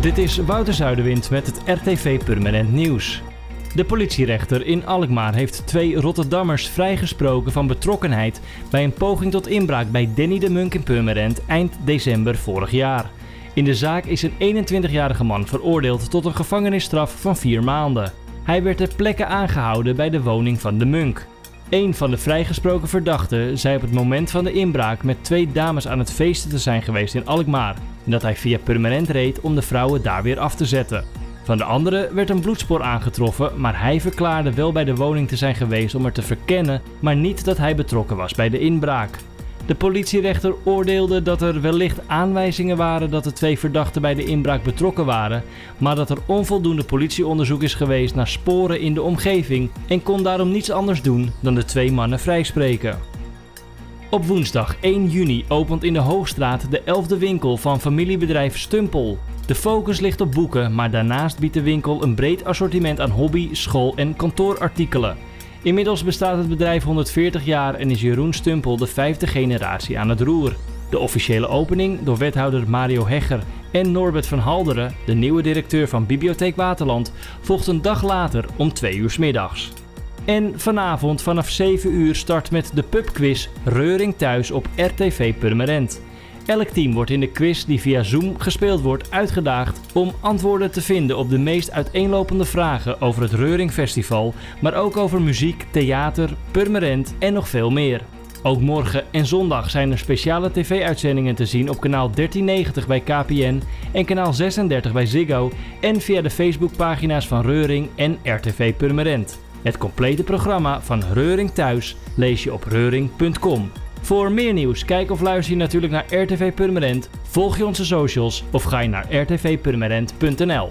Dit is Wouter Zuiderwind met het RTV Permanent Nieuws. De politierechter in Alkmaar heeft twee Rotterdammers vrijgesproken van betrokkenheid bij een poging tot inbraak bij Danny de Munk in Purmerend eind december vorig jaar. In de zaak is een 21-jarige man veroordeeld tot een gevangenisstraf van vier maanden. Hij werd ter plekke aangehouden bij de woning van de Munk. Een van de vrijgesproken verdachten zei op het moment van de inbraak met twee dames aan het feesten te zijn geweest in Alkmaar en dat hij via permanent reed om de vrouwen daar weer af te zetten. Van de andere werd een bloedspoor aangetroffen, maar hij verklaarde wel bij de woning te zijn geweest om er te verkennen, maar niet dat hij betrokken was bij de inbraak. De politierechter oordeelde dat er wellicht aanwijzingen waren dat de twee verdachten bij de inbraak betrokken waren, maar dat er onvoldoende politieonderzoek is geweest naar sporen in de omgeving en kon daarom niets anders doen dan de twee mannen vrijspreken. Op woensdag 1 juni opent in de Hoogstraat de 11e winkel van familiebedrijf Stumpel. De focus ligt op boeken, maar daarnaast biedt de winkel een breed assortiment aan hobby, school en kantoorartikelen. Inmiddels bestaat het bedrijf 140 jaar en is Jeroen Stumpel de vijfde generatie aan het roer. De officiële opening door wethouder Mario Hegger en Norbert van Halderen, de nieuwe directeur van Bibliotheek Waterland, volgt een dag later om 2 uur 's middags. En vanavond vanaf 7 uur start met de pubquiz Reuring Thuis op RTV Purmerend. Elk team wordt in de quiz die via Zoom gespeeld wordt uitgedaagd om antwoorden te vinden op de meest uiteenlopende vragen over het Reuring Festival, maar ook over muziek, theater, Purmerend en nog veel meer. Ook morgen en zondag zijn er speciale tv-uitzendingen te zien op kanaal 1390 bij KPN en kanaal 36 bij Ziggo en via de Facebookpagina's van Reuring en RTV Purmerend. Het complete programma van Reuring Thuis lees je op reuring.com. Voor meer nieuws, kijk of luister je natuurlijk naar RTV Purmerend, volg je onze socials of ga je naar rtvpurmerend.nl.